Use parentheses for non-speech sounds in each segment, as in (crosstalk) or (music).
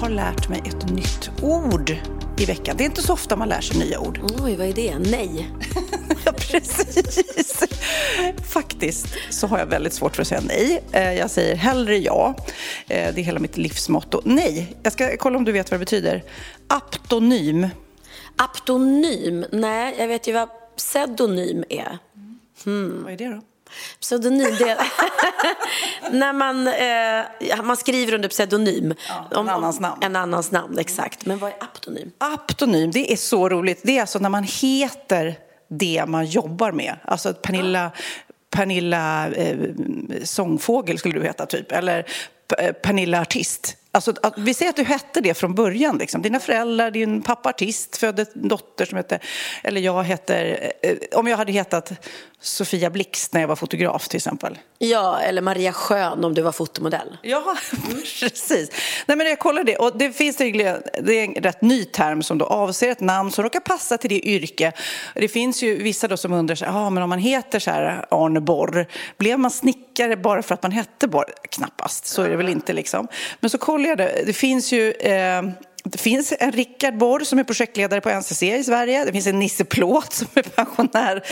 har lärt mig ett nytt ord i veckan. Det är inte så ofta man lär sig nya ord. (laughs) Oj, vad är det? Nej. Ja, precis. Faktiskt så har jag väldigt svårt för att säga nej. Eh, Jag säger hellre ja. Eh, Det är hela mitt livsmotto. Nej, jag ska kolla om du vet vad det betyder. Aptonym. Aptonym? Nej, jag vet ju vad pseudonym är. Vad är det då? Pseudonym, det är (laughs) när man, eh, man skriver under pseudonym. Ja, en annans namn. En annans namn, exakt. Men vad är aptonym? Aptonym, det är så roligt. Det är alltså när man heter det man jobbar med. Alltså Pernilla, Pernilla eh, Sångfågel skulle du heta typ. Eller Pernilla Artist. Alltså, att, vi säger att du hette det från början. Liksom. Dina föräldrar, din pappa artist födde en dotter som hette... Eller jag heter... Eh, om jag hade hetat Sofia Blixt när jag var fotograf till exempel. Ja, eller Maria Schön om du var fotomodell. Ja, (laughs) precis. Nej, men jag kollade det och det finns tydligen, det är en rätt ny term som då avser ett namn som råkar passa till det yrke. Det finns ju vissa då som undrar, ah, men om man heter så här Arne Borr, blev man snickare bara för att man hette Borr? Knappast, så är det väl inte liksom. Men så kollade jag det, finns ju eh, det finns en Rickard Borr som är projektledare på NCC i Sverige. Det finns en Nisse Plåt som är pensionär,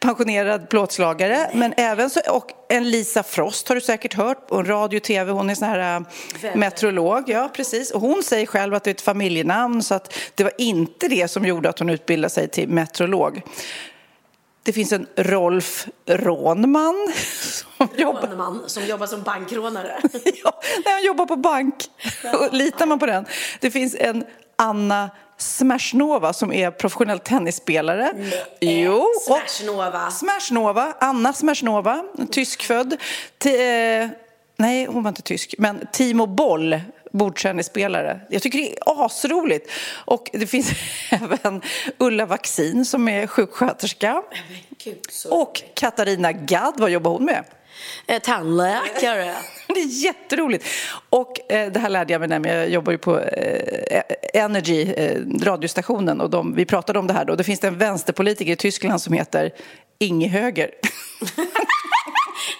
pensionerad plåtslagare. Men även så, och en Lisa Frost har du säkert hört på radio och tv. Hon är sån här äh, meteorolog. Ja, precis. Och hon säger själv att det är ett familjenamn så att det var inte det som gjorde att hon utbildade sig till meteorolog. Det finns en Rolf Rånman (laughs) som jobbar... Rånman som jobbar som bankrånare. (laughs) Ja, när han jobbar på bank. Litar man på den? Det finns en Anna Smashnova som är professionell tennisspelare. Jo. och- Smashnova. Smashnova, Anna Smashnova, tyskfödd. T- eh, nej, hon var inte tysk, men Timo Boll, bordtennisspelare. Jag tycker det är asroligt. Och det finns (laughs) även Ulla Vaccin som är sjuksköterska. Gud. Och Katarina Gadd, vad jobbar hon med? Eh, tandläkare. (laughs) Det är jätteroligt. Och eh, det här lärde jag mig när jag jobbar ju på eh, Energy, eh, radiostationen. Och de, vi pratade om det här då. Det finns det en vänsterpolitiker i Tyskland som heter Inge Höger. (laughs)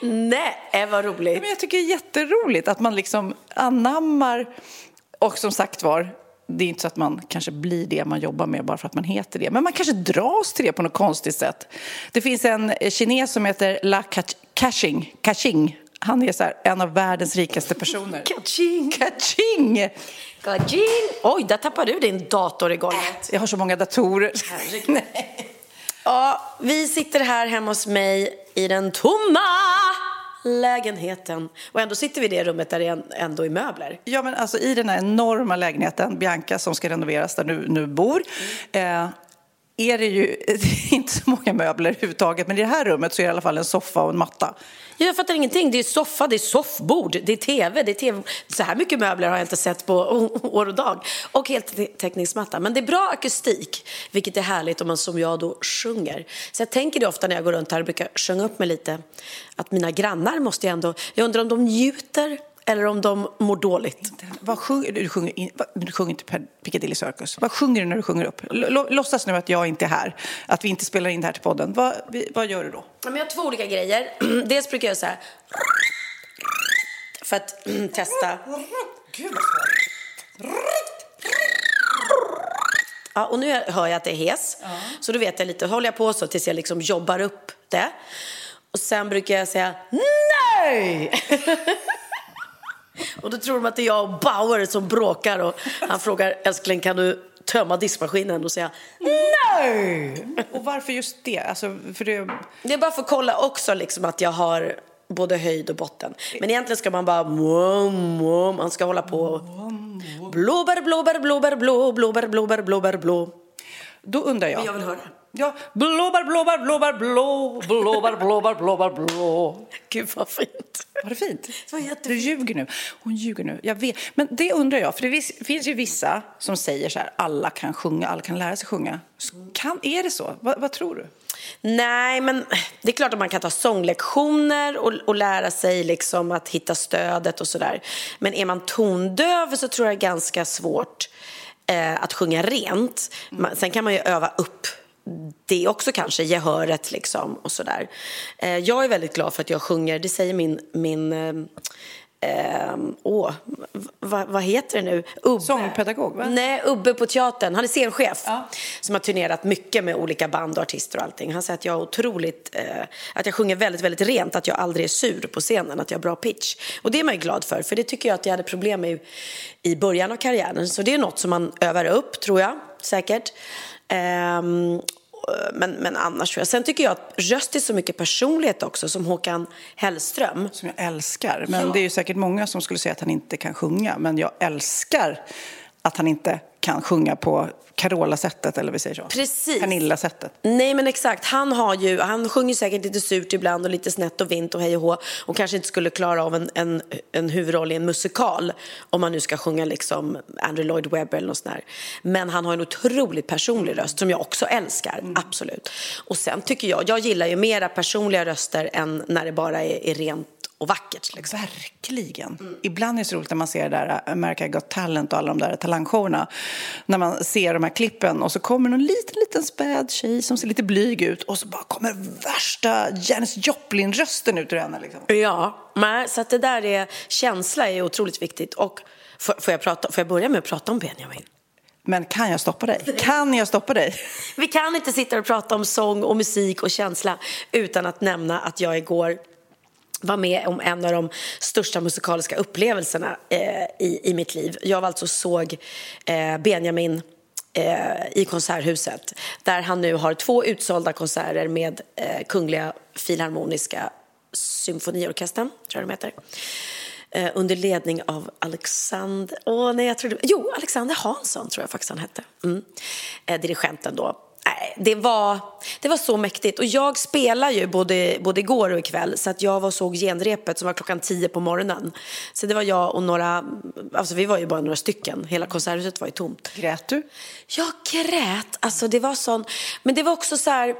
Nej, vad roligt. Men jag tycker det är jätteroligt att man liksom anammar. Och som sagt var, det är inte så att man kanske blir det man jobbar med bara för att man heter det. Men man kanske dras till det på något konstigt sätt. Det finns en kines som heter La Kaching. Kaching. Han är så här, en av världens rikaste personer. Kaching. Kaching! Kaching. Oj, där tappade du din dator i golvet. Jag har så många datorer. Herregud. (laughs) Ja, vi sitter här hemma hos mig i den tomma lägenheten. Och ändå sitter vi i det rummet där det ändå är möbler. Ja, men alltså i den här enorma lägenheten, Bianca som ska renoveras där du nu bor, eh, är det ju (laughs) det är inte så många möbler överhuvudtaget. Men i det här rummet så är det i alla fall en soffa och en matta. Jag fattar ingenting. Det är soffa, det är soffbord, det är tv, det är tv. Så här mycket möbler har jag inte sett på (laughs) år och dag. Och heltäckningsmatta. Men det är bra akustik, vilket är härligt om man som jag då sjunger. Så jag tänker det ofta när jag går runt här och brukar sjunga upp mig lite. Att mina grannar måste jag ändå... Jag undrar om de njuter eller om de mår dåligt. Vad sjunger du? Sjunger, in, vad, du sjunger inte Piccadilly Circus. Vad sjunger du när du sjunger upp? Låtsas nu att jag inte är här, att vi inte spelar in det här till podden. Vad, vi, vad gör du då? Men jag har två olika grejer. (clears throat) Dels brukar jag så här... För att mm, testa. Gud vad svårt. Ja, och nu hör jag att det är hes. Så då vet jag lite, håller jag på så tills jag liksom jobbar upp det. Och sen brukar jag säga nej! (laughs) (laughs) och då tror de att det är jag och Bauer som bråkar och han frågar älskling kan du tömma diskmaskinen och säga nej! Och varför just det? Alltså, för det... Det är bara för att kolla också liksom att jag har både höjd och botten. Men egentligen ska man bara. Man ska hålla på blåbär, blåbär, blåbär, blå, blåbär, blåbär, blåbär, blå. Då undrar jag. Men jag vill höra. Ja, blåbär, blåbär, blåbär, blå, blåbär, blåbär, blåbär, blå. Gud vad fint. Var det fint? Det var jättefint. Du ljuger nu. Hon ljuger nu. Jag vet. Men det undrar jag, för det finns ju vissa som säger så här, alla kan sjunga, alla kan lära sig sjunga. Kan, är det så? Va, vad tror du? Nej, men det är klart att man kan ta sånglektioner och, och lära sig liksom att hitta stödet och sådär. Men är man tondöv så tror jag det är ganska svårt eh, att sjunga rent. Man, sen kan man ju öva upp det också kanske, gehöret liksom och sådär. Eh, jag är väldigt glad för att jag sjunger, det säger min, min eh, eh, åh, vad, vad heter det nu? Ubbe. Sångpedagog, va? Nej, Ubbe på teatern. Han är scenchef Ja. som har turnerat mycket med olika band och artister och allting. Han säger att jag är otroligt, eh, att jag sjunger väldigt, väldigt rent, att jag aldrig är sur på scenen, att jag har bra pitch. Och det är man ju glad för, för det tycker jag att jag hade problem med i början av karriären. Så det är något som man övar upp, tror jag, säkert. Ehm, men, men annars tror jag. Sen tycker jag att röst är så mycket personlighet också, som Håkan Hellström. Som jag älskar. Men det är ju säkert många som skulle säga att han inte kan sjunga. Men jag älskar att han inte kan sjunga på Carola-sättet, eller vi säger så. Precis. Pernilla-sättet. Nej men exakt, han har ju, han sjunger säkert lite surt ibland och lite snett och vint och hej och hå och kanske inte skulle klara av en, en, en huvudroll i en musikal om man nu ska sjunga liksom Andrew Lloyd Webber eller något sånt där. Men han har en otroligt personlig röst som jag också älskar, absolut. Och sen tycker jag, jag gillar ju mera personliga röster än när det bara är, är rent och vackert. Liksom. Verkligen. Ibland är det så roligt när man ser det där America Got Talent och alla de där talangshowerna. När man ser de här klippen och så kommer någon liten, liten späd tjej som ser lite blyg ut och så bara kommer värsta Janis Joplin-rösten ut ur henne. Liksom. Ja, men, så att det där är, känsla är otroligt viktigt. Och får, får, jag prata, får jag börja med att prata om Benjamin? Men kan jag stoppa dig? Kan jag stoppa dig? (laughs) Vi kan inte sitta och prata om sång och musik och känsla utan att nämna att jag igår var med om en av de största musikaliska upplevelserna eh, i, i mitt liv. Jag alltså såg eh, Benjamin eh, i Konserthuset där han nu har två utsålda konserter med eh, Kungliga Filharmoniska Symfoniorkestern, tror jag de heter. Eh, under ledning av Alexander... Åh, nej, jag trodde... Jo, Alexander Hansson tror jag faktiskt han hette. Mm. Eh, dirigenten då. Nej, det var, det var så mäktigt. Och jag spelar ju både, både igår och ikväll så att jag var såg genrepet som var klockan tio på morgonen. Så det var jag och några, alltså vi var ju bara några stycken. Hela konserthuset var ju tomt. Grät du? Jag grät. Alltså det var sån, men det var också så här,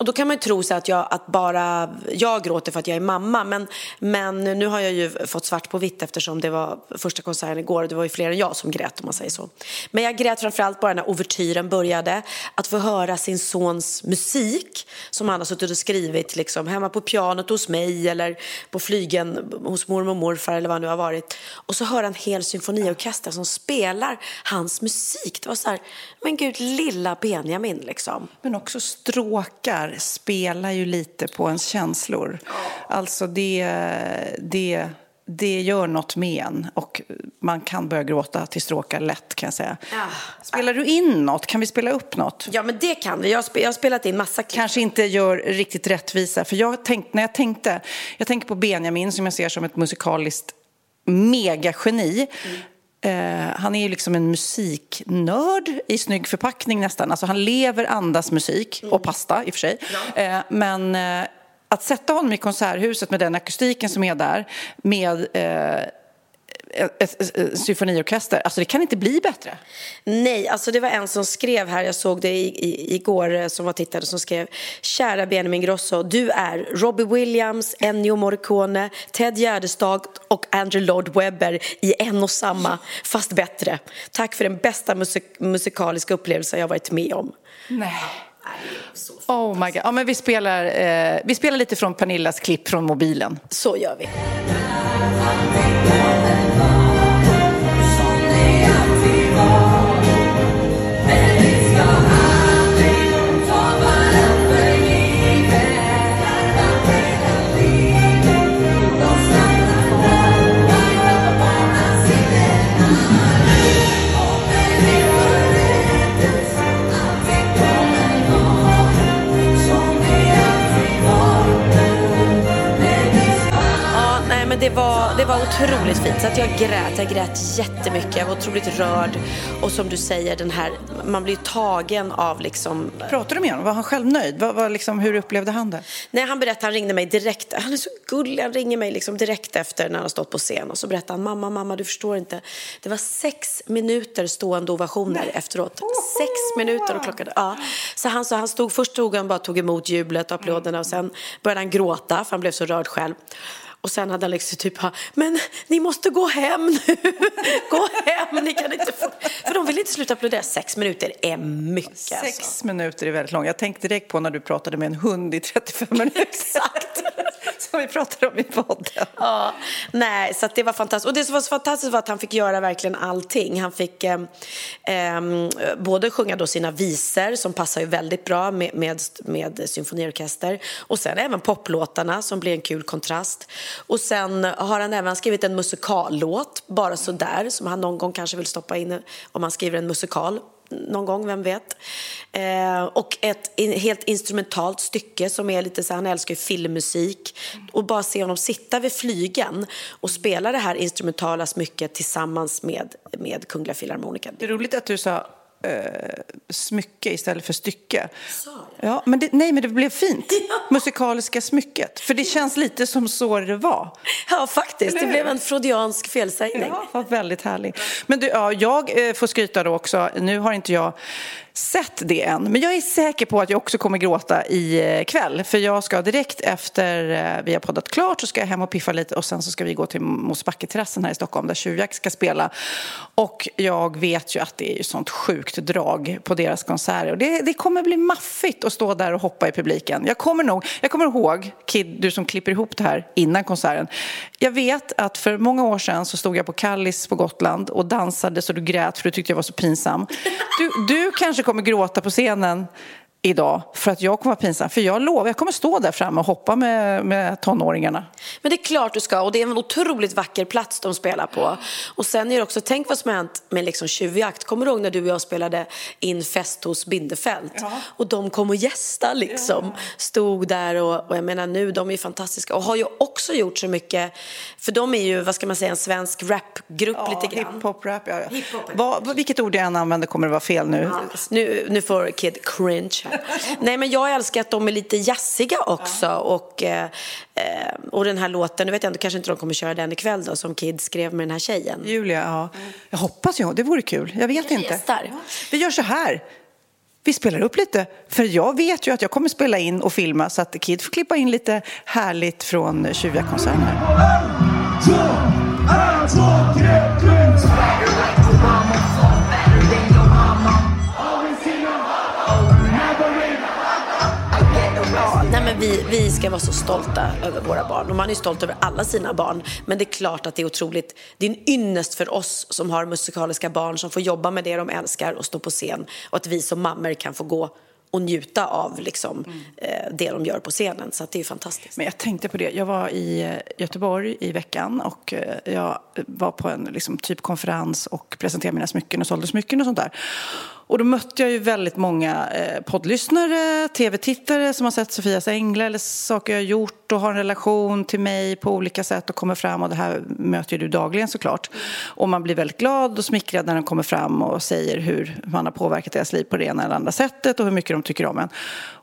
och då kan man ju tro sig att, jag, att bara jag gråter för att jag är mamma. Men, men nu har jag ju fått svart på vitt eftersom det var första konserten igår och det var ju fler än jag som grät om man säger så. Men jag grät framförallt bara när ouvertyren började. Att få höra sin sons musik som han har suttit och skrivit liksom, hemma på pianot hos mig eller på flygen hos mormor och morfar eller vad det nu har varit. Och så höra en hel symfoniorkester som spelar hans musik. Det var så här, men gud, lilla Benjamin liksom. Men också stråkar spelar ju lite på ens känslor. Alltså det, det, det gör något med en och man kan börja gråta till stråkar lätt kan jag säga. Spelar du in något? Kan vi spela upp något? Ja, men det kan vi. Jag har, spe- jag har spelat in massa klipp. kanske inte gör riktigt rättvisa. För jag tänkt, när jag tänkte, jag tänker på Benjamin som jag ser som ett musikaliskt megageni. Eh, han är ju liksom en musiknörd i snygg förpackning nästan. Alltså han lever, andas musik och pasta i och för sig. Eh, men eh, att sätta honom i konserthuset med den akustiken som är där med eh, ett, symfoniorkester, alltså det kan inte bli bättre. Nej, alltså det var en som skrev här, jag såg det i, i, igår eh, som var tittare som skrev Kära Benjamin Grosso, du är Robbie Williams, Ennio Morricone, Ted Gärdestad och Andrew Lloyd Webber i en och samma, fast bättre. Tack för den bästa musik, musikaliska upplevelsen jag varit med om. Nej. Oh my God. Ja, men vi, spelar, eh, vi spelar lite från Pernillas klipp från mobilen. Så gör vi. Det var, det var otroligt fint. Så att jag grät, jag grät jättemycket. Jag var otroligt rörd. Och som du säger, den här, man blir tagen av liksom... Pratade du med honom? Var han själv nöjd? Var, var liksom, hur upplevde han det? Nej, han berättade, han ringde mig direkt. Han är så gullig, han ringer mig liksom direkt efter när han har stått på scen. Och så berättade han, mamma, mamma, du förstår inte. Det var sex minuter stående ovationer Nej. efteråt. Sex minuter och klockan, ja. Så han sa, han stod, först stod han bara tog emot jublet och applåderna och sen började han gråta för han blev så rörd själv. Och sen hade liksom typ, men ni måste gå hem nu. (laughs) gå hem, ni kan inte få... För de vill inte sluta applådera. Sex minuter är mycket. Sex alltså. minuter är väldigt långt. Jag tänkte direkt på när du pratade med en hund i 35 minuter. (laughs) Exakt. (laughs) Som vi pratade om i podden. Ja, nej, så det var fantastiskt. Och det som var så fantastiskt var att han fick göra verkligen allting. Han fick eh, eh, både sjunga då sina visor som passar ju väldigt bra med, med, med symfoniorkester och sen även poplåtarna som blir en kul kontrast. Och sen har han även skrivit en musikallåt, bara sådär, som han någon gång kanske vill stoppa in om han skriver en musikal någon gång, vem vet. Eh, och ett in, helt instrumentalt stycke som är lite så han älskar ju filmmusik. Och bara se honom sitta vid flygen och spela det här instrumentala smycket tillsammans med, med Kungliga Filharmoniken. Det är roligt att du sa eh, smycke istället för stycke. Sa Ja, men det, nej, men det blev fint. (laughs) Musikaliska smycket. För det känns lite som så det var. Ja, faktiskt. Det blev en freudiansk felsägning. Ja, var väldigt härligt. Men du, ja, jag eh, får skryta då också. Nu har inte jag sett det än. Men jag är säker på att jag också kommer gråta ikväll. Eh, För jag ska direkt efter eh, vi har poddat klart så ska jag hem och piffa lite och sen så ska vi gå till Mosebacke-terrassen här i Stockholm där Tjuvjakt ska spela. Och jag vet ju att det är ju sånt sjukt drag på deras konserter. Och det, det kommer bli maffigt att stå där och hoppa i publiken. Jag kommer nog, jag kommer ihåg, Kid, du som klipper ihop det här innan konserten. Jag vet att för många år sedan så stod jag på Kallis på Gotland och dansade så du grät för du tyckte jag var så pinsam. Du, du kanske kommer gråta på scenen idag för att jag kommer vara pinsam. För jag lovar, jag kommer stå där framme och hoppa med, med tonåringarna. Men det är klart du ska och det är en otroligt vacker plats de spelar på. Och sen är det också, tänk vad som har hänt med liksom tjuvjakt. Kommer du ihåg när du och jag spelade in fest hos Bindefält? Ja. Och de kom och gästa liksom. Ja. Stod där och, och jag menar nu, de är fantastiska och har ju också gjort så mycket. För de är ju, vad ska man säga, en svensk rapgrupp ja, lite grann. Hiphop-rap, ja. Hip-hop. Vad, vilket ord jag än använder kommer det vara fel nu. nu. Nu får Kid cringe (laughs) Nej, men jag älskar att de är lite jazziga också. Ja. Och, eh, och den här låten, nu vet jag inte, kanske inte de kommer köra den ikväll då, som Kid skrev med den här tjejen. Julia, ja. Jag hoppas ju, det vore kul. Jag vet jag inte. Gestar. Vi gör så här. Vi spelar upp lite, för jag vet ju att jag kommer spela in och filma så att Kid får klippa in lite härligt från Tjuvjaktkonserten. En, två, en, två, tre, vi, vi ska vara så stolta över våra barn. Och man är stolt över alla sina barn. Men det är klart att det är otroligt. Det är en ynnest för oss som har musikaliska barn som får jobba med det de älskar och stå på scen. Och att vi som mammor kan få gå och njuta av liksom, mm. eh, det de gör på scenen. Så det är fantastiskt. Men jag tänkte på det. Jag var i eh, Göteborg i veckan och eh, jag var på en liksom, typ konferens och presenterade mina smycken och sålde smycken och sånt där. Och då mötte jag ju väldigt många eh, poddlyssnare, tv-tittare som har sett Sofias änglar eller saker jag har gjort och har en relation till mig på olika sätt och kommer fram och det här möter ju du dagligen såklart. Och man blir väldigt glad och smickrad när de kommer fram och säger hur man har påverkat deras liv på det ena eller andra sättet och hur mycket de tycker om en.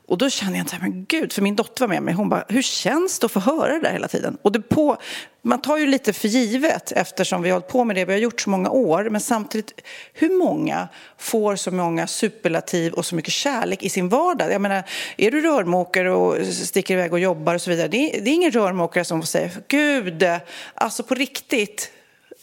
Och då kände jag inte, men gud, för min dotter var med mig. Hon bara, hur känns det att få höra det där hela tiden? Och det på, man tar ju lite för givet eftersom vi har hållit på med det vi har gjort så många år. Men samtidigt, hur många får så många superlativ och så mycket kärlek i sin vardag? Jag menar, är du rörmokare och sticker iväg och jobbar och så vidare. Det är, det är ingen rörmokare som får säga, gud, alltså på riktigt,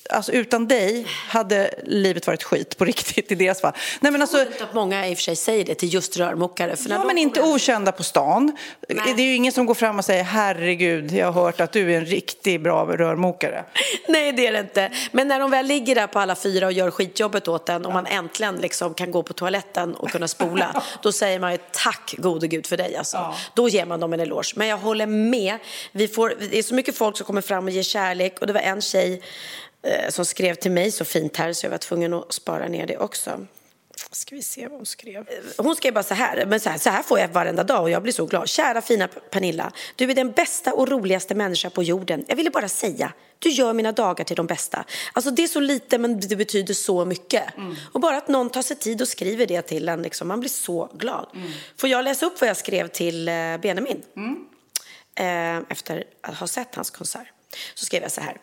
alltså utan dig hade livet varit skit på riktigt i deras fall. Nej, men alltså, jag tror inte att många i och för sig säger det till just rörmokare. För ja, men inte kommer... okända på stan. Nej. Det är ju ingen som går fram och säger herregud, jag har hört att du är en riktigt bra rörmokare. (laughs) Nej, det är det inte. Men när de väl ligger där på alla fyra och gör skitjobbet åt en och man äntligen liksom kan gå på toaletten och kunna spola, (laughs) då säger man ju tack gode gud för dig. Alltså. Ja. Då ger man dem en eloge. Men jag håller med. Vi får, det är så mycket folk som kommer fram och ger kärlek och det var en tjej som skrev till mig så fint här så jag var tvungen att spara ner det också. Ska vi se vad hon skrev. Hon skrev bara så här, men så här, så här får jag varenda dag och jag blir så glad. Kära fina Pernilla, du är den bästa och roligaste människa på jorden. Jag ville bara säga, du gör mina dagar till de bästa. Alltså det är så lite men det betyder så mycket. Mm. Och bara att någon tar sig tid och skriver det till en, liksom, man blir så glad. Mm. Får jag läsa upp vad jag skrev till eh, Benjamin? Mm. Eh, efter att ha sett hans konsert. Så skrev jag så här.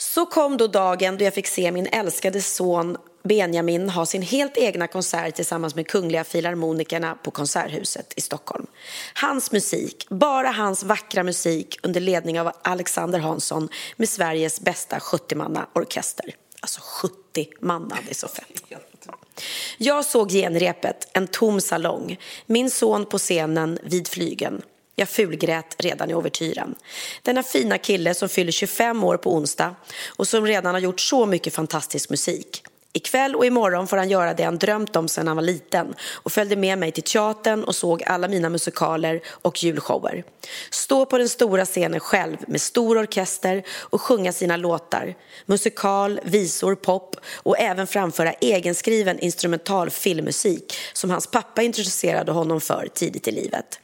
Så kom då dagen då jag fick se min älskade son Benjamin ha sin helt egna konsert tillsammans med Kungliga Filharmonikerna på Konserthuset i Stockholm. Hans musik, bara hans vackra musik under ledning av Alexander Hansson med Sveriges bästa 70-manna-orkester. Alltså 70 manna, det är så fett. Jag såg genrepet, en tom salong, min son på scenen vid flygen. Jag fulgrät redan i ouvertyren. Denna fina kille som fyller 25 år på onsdag och som redan har gjort så mycket fantastisk musik. Ikväll och imorgon får han göra det han drömt om sedan han var liten och följde med mig till teatern och såg alla mina musikaler och julshower. Stå på den stora scenen själv med stor orkester och sjunga sina låtar. Musikal, visor, pop och även framföra egenskriven instrumental filmmusik som hans pappa introducerade honom för tidigt i livet.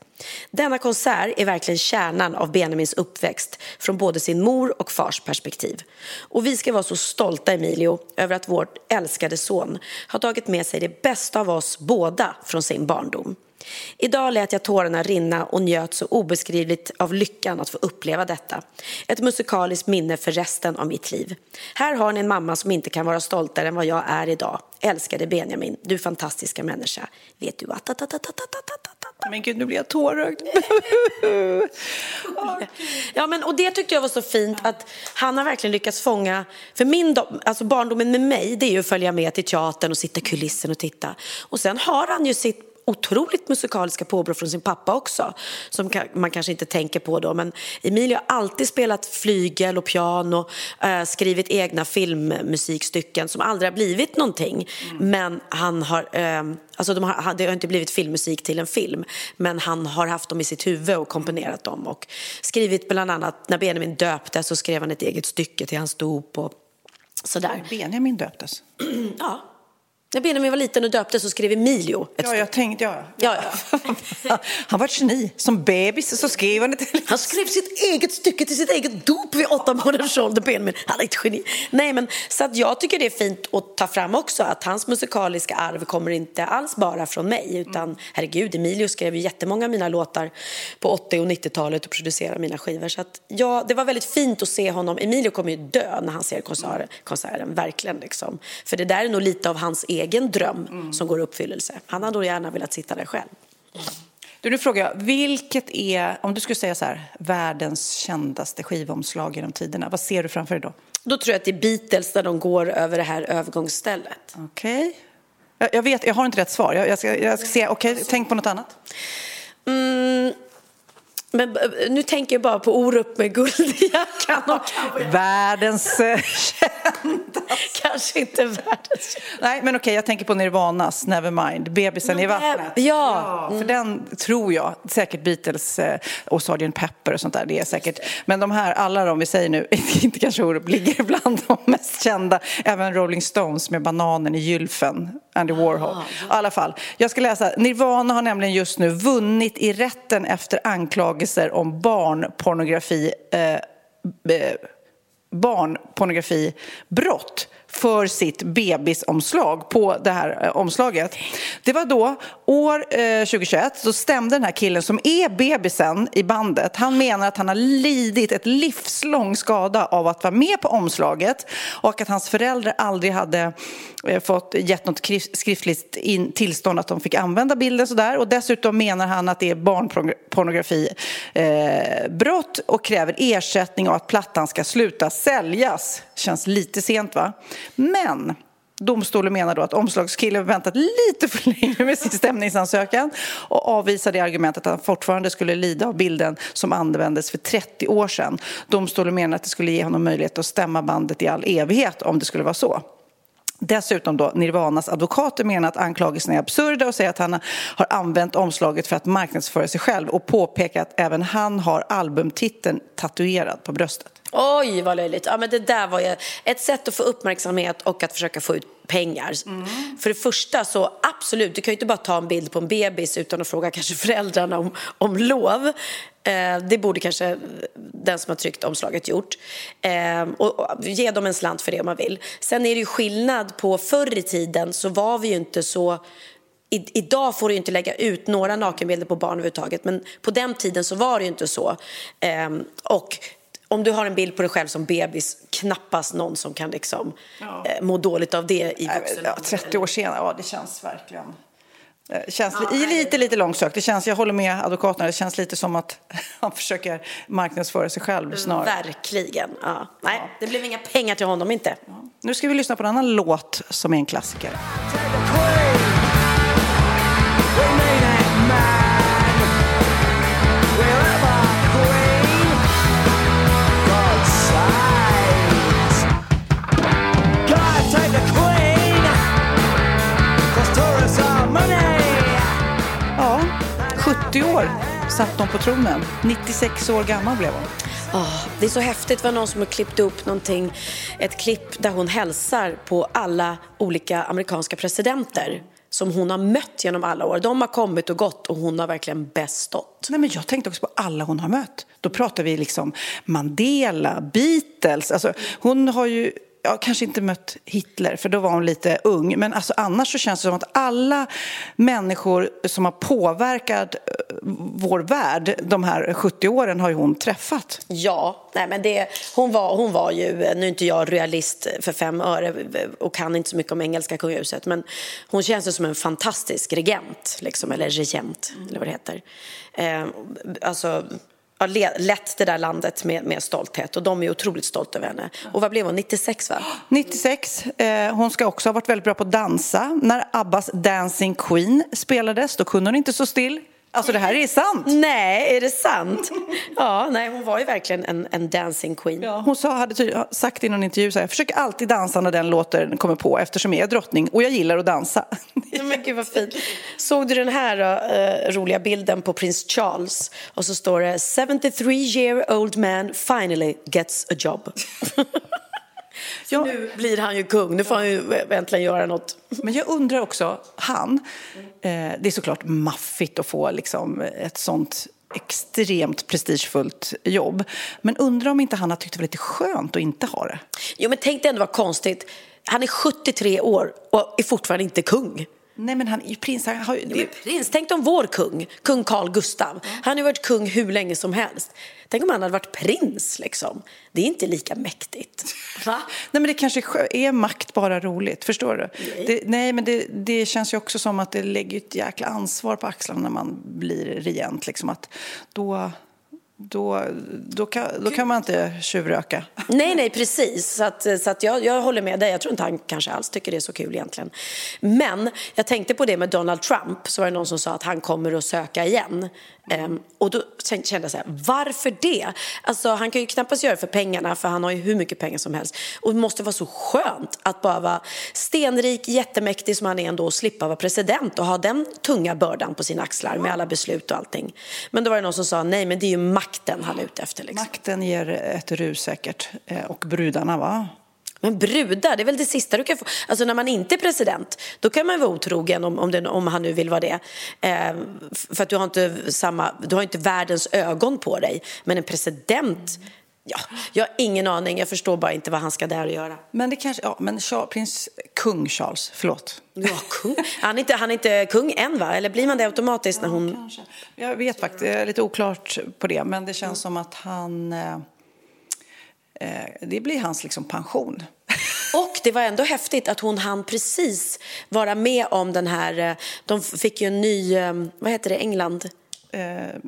Denna konsert är verkligen kärnan av Benjamins uppväxt från både sin mor och fars perspektiv. Och vi ska vara så stolta, Emilio, över att vår älskade son har tagit med sig det bästa av oss båda från sin barndom. Idag lät jag tårarna rinna och njöt så obeskrivligt av lyckan att få uppleva detta. Ett musikaliskt minne för resten av mitt liv. Här har ni en mamma som inte kan vara stoltare än vad jag är idag. Älskade Benjamin, du fantastiska människa. Vet du att... Men gud, nu blir jag tårögd. (laughs) ja, men, och det tyckte jag var så fint att han har verkligen lyckats fånga, för min alltså barndomen med mig det är ju att följa med till teatern och sitta i kulissen och titta. Och sen har han ju sitt otroligt musikaliska påbrå från sin pappa också, som man kanske inte tänker på då. Men Emilio har alltid spelat flygel och piano, äh, skrivit egna filmmusikstycken som aldrig har blivit någonting. Mm. Men han har, äh, alltså de har, det har inte blivit filmmusik till en film, men han har haft dem i sitt huvud och komponerat dem och skrivit bland annat, när Benjamin döptes så skrev han ett eget stycke till hans dop och sådär. Benjamin döptes? ja. När Benjamin var liten och döptes så skrev Emilio ett Ja, jag tänkte, ja. ja, ja. (laughs) han var ett geni. Som bebis så skrev han ett... Han skrev sitt eget stycke till sitt eget dop vid åtta månaders ålder, Benjamin. Han är ett geni. Nej, men så att jag tycker det är fint att ta fram också att hans musikaliska arv kommer inte alls bara från mig, utan mm. herregud, Emilio skrev ju jättemånga av mina låtar på 80 och 90-talet och producerade mina skivor. Så att ja, det var väldigt fint att se honom. Emilio kommer ju dö när han ser konserten, konserten verkligen liksom. För det där är nog lite av hans egen dröm mm. som går i uppfyllelse. Han hade nog gärna velat sitta där själv. Du, nu frågar jag, vilket är, om du skulle säga så här, världens kändaste skivomslag genom tiderna, vad ser du framför dig då? Då tror jag att det är Beatles när de går över det här övergångsstället. Okej. Okay. Jag, jag, vet, jag har inte rätt svar. Jag, jag ska, jag ska se, okej, okay, tänk på något annat. Mm, men eh, nu tänker jag bara på Orup med guldjackan. världens eh, Kanske inte världens Nej, men okej, jag tänker på Nirvanas Nevermind, Bebisen i vattnet. Ja. ja. För den tror jag, säkert Beatles eh, och Sgt. Pepper och sånt där, det är säkert. Men de här, alla de vi säger nu, (laughs) inte kanske Orup, ligger bland de mest kända. Även Rolling Stones med Bananen i gylfen, Andy Warhol. Ah, ja. I alla fall, jag ska läsa. Nirvana har nämligen just nu vunnit i rätten efter anklagelser om barnpornografi eh, eh barnpornografibrott för sitt bebisomslag på det här eh, omslaget. Det var då, år eh, 2021, så stämde den här killen som är bebisen i bandet. Han menar att han har lidit ett livslång skada av att vara med på omslaget och att hans föräldrar aldrig hade eh, fått gett något skriftligt in, tillstånd att de fick använda bilden sådär. Och dessutom menar han att det är barnpornografibrott eh, och kräver ersättning och att plattan ska sluta säljas. Känns lite sent va? Men Domstolen menar då att omslagskillen väntat lite för länge med sin stämningsansökan och avvisar det argumentet att han fortfarande skulle lida av bilden som användes för 30 år sedan. Domstolen menar att det skulle ge honom möjlighet att stämma bandet i all evighet om det skulle vara så. Dessutom då Nirvanas advokater menar att anklagelserna är absurda och säger att han har använt omslaget för att marknadsföra sig själv och påpekar att även han har albumtiteln tatuerad på bröstet. Oj, vad löjligt. Ja, men det där var ju ett sätt att få uppmärksamhet och att försöka få ut pengar. Mm. För det första så absolut, du kan ju inte bara ta en bild på en bebis utan att fråga kanske föräldrarna om, om lov. Eh, det borde kanske den som har tryckt omslaget gjort. Eh, och, och, ge dem en slant för det om man vill. Sen är det ju skillnad på förr i tiden så var vi ju inte så i, idag får du inte lägga ut några nakenbilder på barn överhuvudtaget men på den tiden så var det ju inte så. Eh, och om du har en bild på dig själv som bebis, knappast någon som kan liksom, ja. eh, må dåligt av det i vuxen ja, 30 år senare, ja det känns verkligen eh, Känns ja, lite, lite, lite långsökt. Det känns, jag håller med advokaterna, det känns lite som att (laughs) han försöker marknadsföra sig själv snarare. Verkligen. Ja. Nej, det blev inga pengar till honom inte. Ja. Nu ska vi lyssna på en annan låt som är en klassiker. Satt hon på tronen. 96 år gammal blev hon. Oh, det är så häftigt. Det var någon som har klippt upp någonting, ett klipp där hon hälsar på alla olika amerikanska presidenter som hon har mött genom alla år. De har kommit och gått och hon har verkligen bestått. Nej, men jag tänkte också på alla hon har mött. Då pratar vi liksom Mandela, Beatles. Alltså, hon har ju jag kanske inte mött Hitler, för då var hon lite ung. Men alltså, annars så känns det som att alla människor som har påverkat eh, vår värld de här 70 åren har ju hon träffat. Ja, nej men det, hon, var, hon var ju, eh, nu är inte jag realist för fem öre eh, och kan inte så mycket om engelska kungahuset, men hon känns som en fantastisk regent, liksom, eller regent, eller vad det heter. Eh, alltså, har lett det där landet med, med stolthet och de är otroligt stolta över henne. Och vad blev hon, 96 va? 96. Eh, hon ska också ha varit väldigt bra på att dansa. När Abbas Dancing Queen spelades, då kunde hon inte stå still. Alltså det här är sant. Nej, är det sant? (laughs) Ja, nej, hon var ju verkligen en, en dancing queen. Ja, hon sa, hade sagt i någon intervju så här, jag försöker alltid dansa när den låten kommer på eftersom jag är drottning och jag gillar att dansa. (laughs) Men gud vad fint. Såg du den här uh, roliga bilden på prins Charles? Och så står det 73 year old man finally gets a job. (laughs) Ja. Nu blir han ju kung, nu får han ju äntligen göra något. Men jag undrar också, han, eh, det är såklart maffigt att få liksom ett sånt extremt prestigefullt jobb. Men undrar om inte han har tyckt det var lite skönt att inte ha det? Jo, men tänk dig ändå vad konstigt. Han är 73 år och är fortfarande inte kung. Nej, men han prins. Han har ju... Ja, prins. Tänk om vår kung, kung Carl Gustav. Mm. Han har varit kung hur länge som helst. Tänk om han hade varit prins, liksom. Det är inte lika mäktigt. Va? Nej, men det kanske är makt bara roligt, förstår du? Nej, det, nej men det, det, känns ju också som att det lägger ett jäkla ansvar på axlarna när man blir regent, liksom. Att då då, då, kan, då kan man inte tjuvröka. Nej, nej, precis. Så, att, så att jag, jag håller med dig. Jag tror inte han kanske alls tycker det är så kul egentligen. Men jag tänkte på det med Donald Trump. Så var det någon som sa att han kommer att söka igen. Um, och då kände jag så här, varför det? Alltså, han kan ju knappast göra det för pengarna, för han har ju hur mycket pengar som helst. Och det måste vara så skönt att bara vara stenrik, jättemäktig som han är ändå och slippa vara president och ha den tunga bördan på sina axlar med alla beslut och allting. Men då var det någon som sa, nej men det är ju makten han är ute efter. Liksom. Makten ger ett rus säkert. Eh, och brudarna va? Men brudar, det är väl det sista du kan få. Alltså när man inte är president, då kan man vara otrogen om, om, det, om han nu vill vara det. Eh, för att du har, inte samma, du har inte världens ögon på dig. Men en president, ja, jag har ingen aning. Jag förstår bara inte vad han ska där och göra. Men det kanske, ja, men Charles, prins kung Charles, förlåt. Ja, kung. Han är, inte, han är inte kung än va? Eller blir man det automatiskt när hon... kanske. Jag vet faktiskt, det är lite oklart på det. Men det känns mm. som att han... Eh, Eh, det blir hans liksom pension. Och det var ändå häftigt att hon hann precis vara med om den här, eh, de fick ju en ny, eh, vad heter det, England? Eh,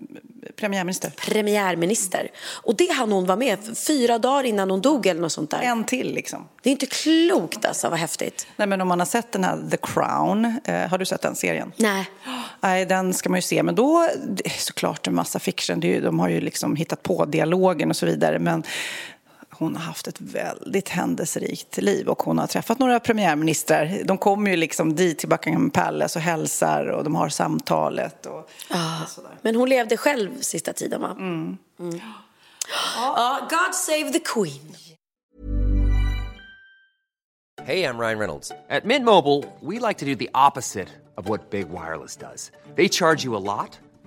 premiärminister. Premiärminister. Och det hann hon vara med fyra dagar innan hon dog eller något sånt där. En till liksom. Det är inte klokt alltså, vad häftigt. Nej men om man har sett den här The Crown, eh, har du sett den serien? Nej. Nej, den ska man ju se. Men då, det är såklart en massa fiction. Det är ju, de har ju liksom hittat på dialogen och så vidare. Men hon har haft ett väldigt händelserikt liv och hon har träffat några premiärministrar. De kommer ju liksom dit till Buckingham Palace och hälsar och de har samtalet. Och, ah, och sådär. Men hon levde själv sista tiden va? Mm. Mm. Ja, God save the Queen. Hey, I'm Ryan Reynolds. At Mint Mobile, we like to do the opposite of what Big Wireless does. They charge you a lot,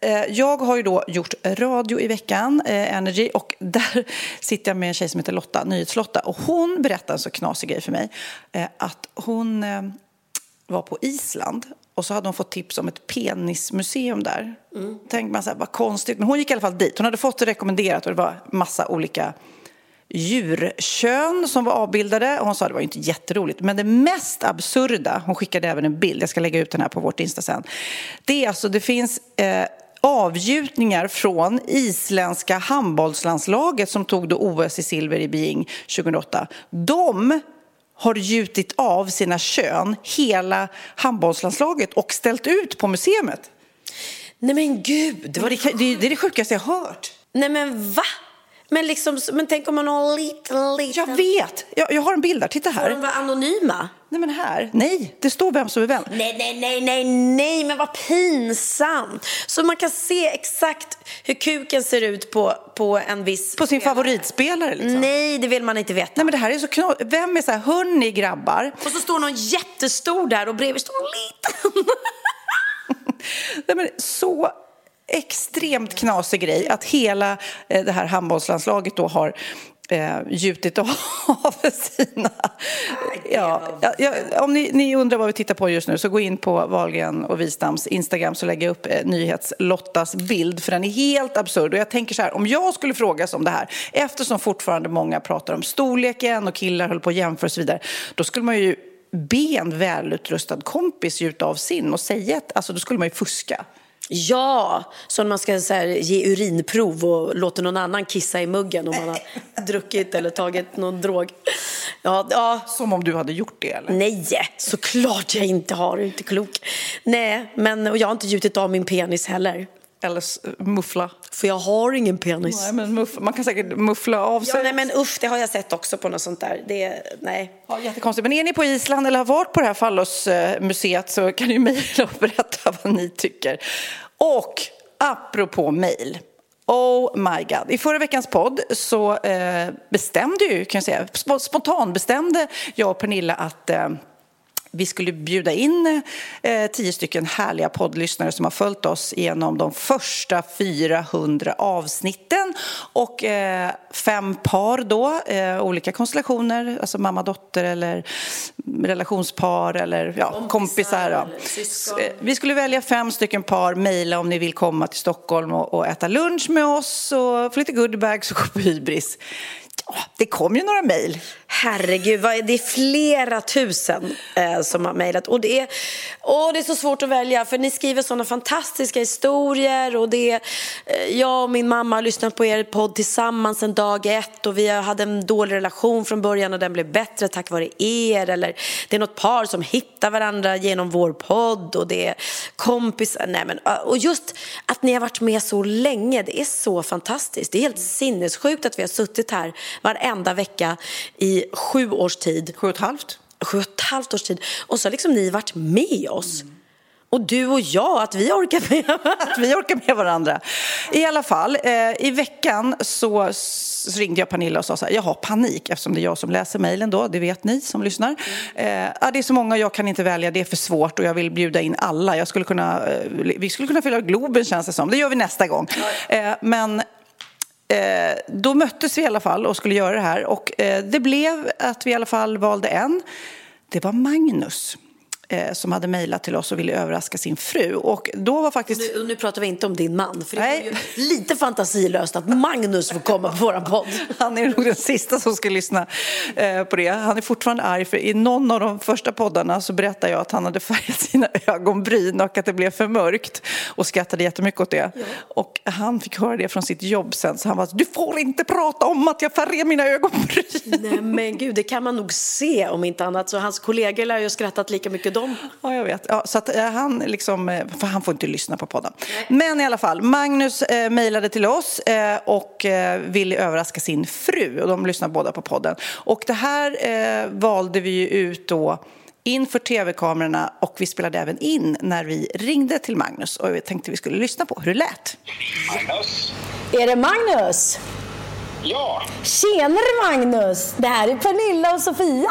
Eh, jag har ju då gjort radio i veckan, eh, Energy, och där (laughs) sitter jag med en tjej som heter Lotta, Nyhetslotta, och hon berättar en så knasig grej för mig, eh, att hon var på Island och så hade hon fått tips om ett penismuseum där. Mm. Tänk man så här, vad konstigt. Men hon gick i alla fall dit. Hon hade fått det rekommenderat och det var massa olika djurkön som var avbildade. Och hon sa att det var inte jätteroligt. Men det mest absurda, hon skickade även en bild, jag ska lägga ut den här på vårt Insta sen. Det är alltså, det finns eh, avgjutningar från isländska handbollslandslaget som tog då OS i silver i Beijing 2008. De har gjutit av sina kön, hela handbollslandslaget, och ställt ut på museet. Nej men gud! Det, var det, det, det är det sjukaste jag har hört. Nej men va? Men, liksom, men tänk om man har en liten, liten... Jag vet! Jag, jag har en bild där, titta här. Får de vara anonyma? Nej men här, nej, det står vem som är vem. Nej, nej, nej, nej, nej, men vad pinsamt. Så man kan se exakt hur kuken ser ut på, på en viss På sin spelare. favoritspelare liksom? Nej, det vill man inte veta. Nej men det här är så knas. Vem är så här, hörni grabbar? Och så står någon jättestor där och bredvid står någon liten. (laughs) nej men så extremt knasig grej att hela eh, det här handbollslandslaget då har eh, gjutit (laughs) av sina... Ja, ja, om ni, ni, undrar vad vi tittar på just nu så gå in på Wahlgren och Wistams Instagram så lägger jag upp eh, Nyhetslottas bild för den är helt absurd. Och jag tänker så här, om jag skulle frågas om det här eftersom fortfarande många pratar om storleken och killar håller på att jämföra och så vidare då skulle man ju be en välutrustad kompis gjuta av sin och säga att alltså, då skulle man ju fuska. Ja, som man ska så här, ge urinprov och låta någon annan kissa i muggen om man har (laughs) druckit eller tagit någon drog. Ja, ja. Som om du hade gjort det eller? Nej, såklart jag inte har. Inte klok. Nej, men och jag har inte gjutit av min penis heller. Eller muffla. För jag har ingen penis. Nej, men muff, man kan säkert muffla av sig. Ja, nej, men uff, det har jag sett också på något sånt där. Det, nej. Ja, jättekonstigt. Men är ni på Island eller har varit på det här fallosmuseet så kan ni mejla och berätta vad ni tycker. Och apropå mejl. Oh my god. I förra veckans podd så eh, bestämde ju, kan jag säga, spontan bestämde jag och Pernilla att eh, vi skulle bjuda in eh, tio stycken härliga poddlyssnare som har följt oss genom de första 400 avsnitten och eh, fem par då, eh, olika konstellationer, alltså mamma-dotter eller relationspar eller ja, kompisar. kompisar ja. eller vi skulle välja fem stycken par, mejla om ni vill komma till Stockholm och, och äta lunch med oss och få lite goodiebags och gå (laughs) på hybris. Ja, det kom ju några mejl. Herregud, vad det är flera tusen eh, som har mejlat. Och det är, åh, det är så svårt att välja för ni skriver sådana fantastiska historier. Och det är, eh, jag och min mamma har lyssnat på er podd tillsammans en dag ett och vi hade en dålig relation från början och den blev bättre tack vare er. Eller det är något par som hittar varandra genom vår podd och det är kompisar. Eh, nej, men, eh, och just att ni har varit med så länge, det är så fantastiskt. Det är helt sinnessjukt att vi har suttit här varenda vecka i sju års tid. Sju och ett halvt. Sju och ett halvt års tid. Och så har liksom ni varit med oss. Mm. Och du och jag, att vi orkar med, (laughs) att vi orkar med varandra. I alla fall, eh, i veckan så ringde jag Pernilla och sa så här, jag har panik eftersom det är jag som läser mejlen då, det vet ni som lyssnar. Mm. Eh, det är så många, jag kan inte välja, det är för svårt och jag vill bjuda in alla. Jag skulle kunna, eh, vi skulle kunna fylla Globen känns det som, det gör vi nästa gång. Eh, men Eh, då möttes vi i alla fall och skulle göra det här och eh, det blev att vi i alla fall valde en. Det var Magnus som hade mejlat till oss och ville överraska sin fru. Och då var faktiskt... Nu, nu pratar vi inte om din man, för det är ju lite fantasilöst att Magnus får komma på vår podd. (laughs) Han är nog den sista som ska lyssna eh, på det. Han är fortfarande arg, för i någon av de första poddarna så berättade jag att han hade färgat sina ögonbryn och att det blev för mörkt och skrattade jättemycket åt det. Ja. Och han fick höra det från sitt jobb sen, så han var du får inte prata om att jag färgar mina ögonbryn. Nej men gud, det kan man nog se om inte annat. Så hans kollegor lär ju ha skrattat lika mycket de. Ja, jag vet. Ja, så att eh, han liksom, eh, för han får inte lyssna på podden. Nej. Men i alla fall, Magnus eh, mejlade till oss eh, och eh, ville överraska sin fru och de lyssnar båda på podden. Och det här eh, valde vi ju ut då inför tv-kamerorna och vi spelade även in när vi ringde till Magnus och vi tänkte vi skulle lyssna på hur det lät. Magnus? Är det Magnus? Ja. Tjenare Magnus! Det här är Pernilla och Sofia.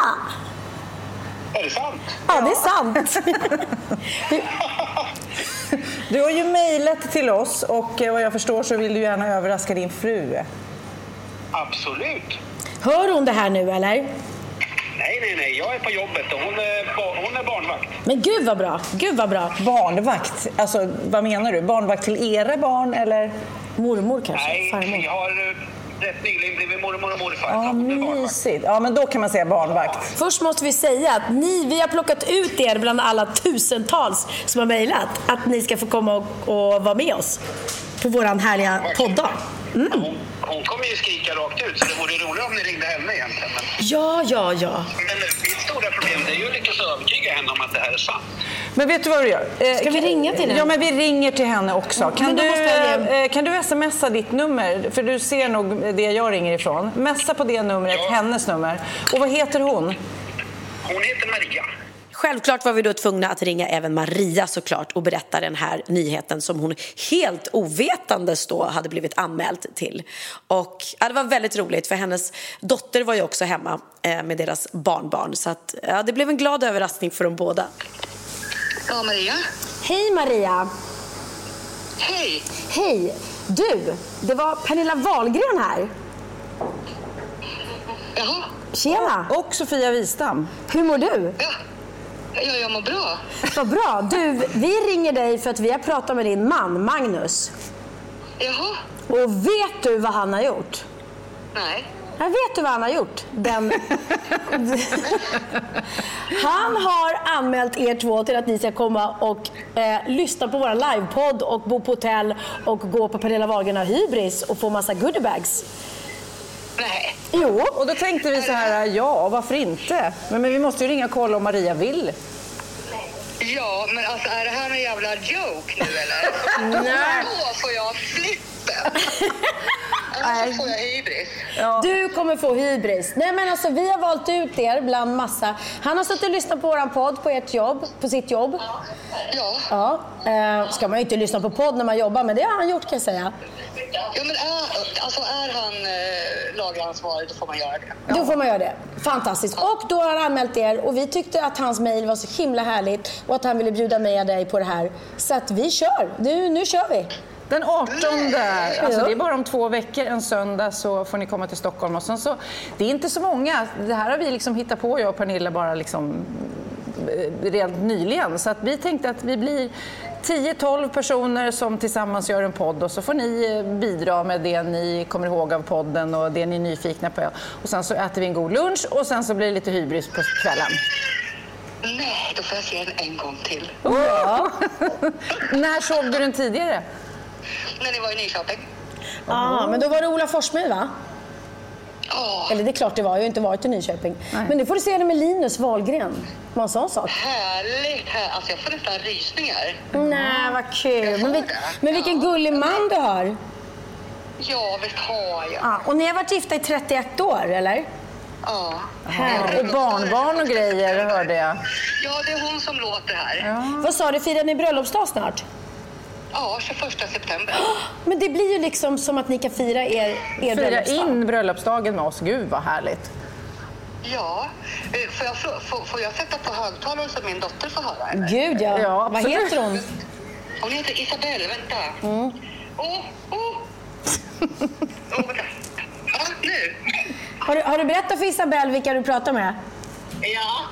Är det sant? Ja, det är sant. (laughs) du har ju mejlat till oss och eh, vad jag förstår så vill du gärna överraska din fru. Absolut. Hör hon det här nu eller? Nej, nej, nej. Jag är på jobbet och hon är, hon är barnvakt. Men gud vad bra, gud vad bra. Barnvakt? Alltså, vad menar du? Barnvakt till era barn eller? Mormor kanske? Nej, Farmor? jag har eh, rätt nyligen blivit mormor och morfar. Ja, mysigt. Ja, men då kan man säga barnvakt. Först måste vi säga att ni, vi har plockat ut er bland alla tusentals som har mejlat att ni ska få komma och, och vara med oss på våran härliga poddag. Hon, hon kommer ju skrika rakt ut, så det vore roligare om ni ringde henne egentligen. Men, Ja, ja, ja. men mitt stora problem det är ju att lyckas övertyga henne om att det här är sant. Men vet du vad du gör? Eh, Ska vi ringa till henne? Ja, men vi ringer till henne också. Kan, du, jag eh, kan du smsa ditt nummer? För du ser nog det jag ringer ifrån. Messa på det numret, Ja. hennes nummer. Och vad heter hon? Hon heter Maria. Självklart var vi då tvungna att ringa även Maria såklart och berätta den här nyheten som hon helt ovetandes då hade blivit anmäld till. Och ja, det var väldigt roligt för hennes dotter var ju också hemma eh, med deras barnbarn så att, ja, det blev en glad överraskning för dem båda. Ja, Maria. Hej Maria! Hej. Hej! Du, det var Pernilla Wahlgren här. Jaha. Tjena! Och Sofia Wistam. Hur mår du? Ja. Ja, jag mår bra. Vad bra! Du, vi ringer dig för att vi har pratat med din man Magnus. Jaha. Och vet du vad han har gjort? Nej. Jag vet du vad han har gjort? Den... han har anmält er två till att ni ska komma och eh, lyssna på våra livepodd och bo på hotell och gå på Pernilla Wahlgren och Hybris och få massa goodiebags. Nej. Jo. Och då tänkte vi så här, ja, varför inte? Men, men vi måste ju ringa och kolla om Maria vill. Ja, men alltså är det här någon jävla joke nu eller? Nej. Då får jag flippen. (laughs) Annars får jag hybris. Du kommer få hybris. Nej men alltså vi har valt ut er bland massa. Han har suttit och lyssnat på våran podd på ert jobb, på sitt jobb. Ja. Ja. Eh, ska man ju inte lyssna på podd när man jobbar, men det har han gjort kan jag säga. Ja, men är, alltså är han eh, lagaransvarig då får man göra det. Då får man göra det. Fantastiskt. Och då har han anmält er och vi tyckte att hans mejl var så himla härligt och att han ville bjuda med dig på det här. Så att vi kör. Nu, nu kör vi. Den 18, alltså det är bara om två veckor, en söndag, så får ni komma till Stockholm. Och sen så, det är inte så många, det här har vi liksom hittat på, jag och Pernilla, bara liksom eh, rent nyligen. Så att vi tänkte att vi blir 10-12 personer som tillsammans gör en podd och så får ni eh, bidra med det ni kommer ihåg av podden och det ni är nyfikna på. Och sen så äter vi en god lunch och sen så blir det lite hybris på kvällen. Nej, då får jag se den en gång till. (laughs) När såg du den tidigare? När ni var i Nyköping. Ah, men då var det Ola Forssmed va? Åh, Eller det är klart det var, jag har inte varit i Nyköping. Men nu får du se det med Linus Wahlgren. Var en sån sak. härligt. Här. Alltså jag får nästan rysningar. Nej, vad kul. Men, vil- men vilken gullig man du har. Ja, visst har jag. Ah, och ni har varit gifta i 31 år, eller? Ja. Och barnbarn och grejer hörde jag. Ja, det är hon som låter här. Vad sa du, firar ni bröllopsdag snart? Ja, 21 september. (gasps) Men det blir ju liksom som att ni kan fira er, er Fira bröllopsdag. in bröllopsdagen med oss, gud vad härligt. Ja. Eh, Får jag, får, får jag sätta på högtalare så min dotter får höra? Eller? Gud ja. Ja, Vad heter hon? Hon heter Isabelle, vänta. Åh, åh! Åh, vänta. Ja, nu. Har du, har du berättat för Isabelle vilka du pratar med? Ja.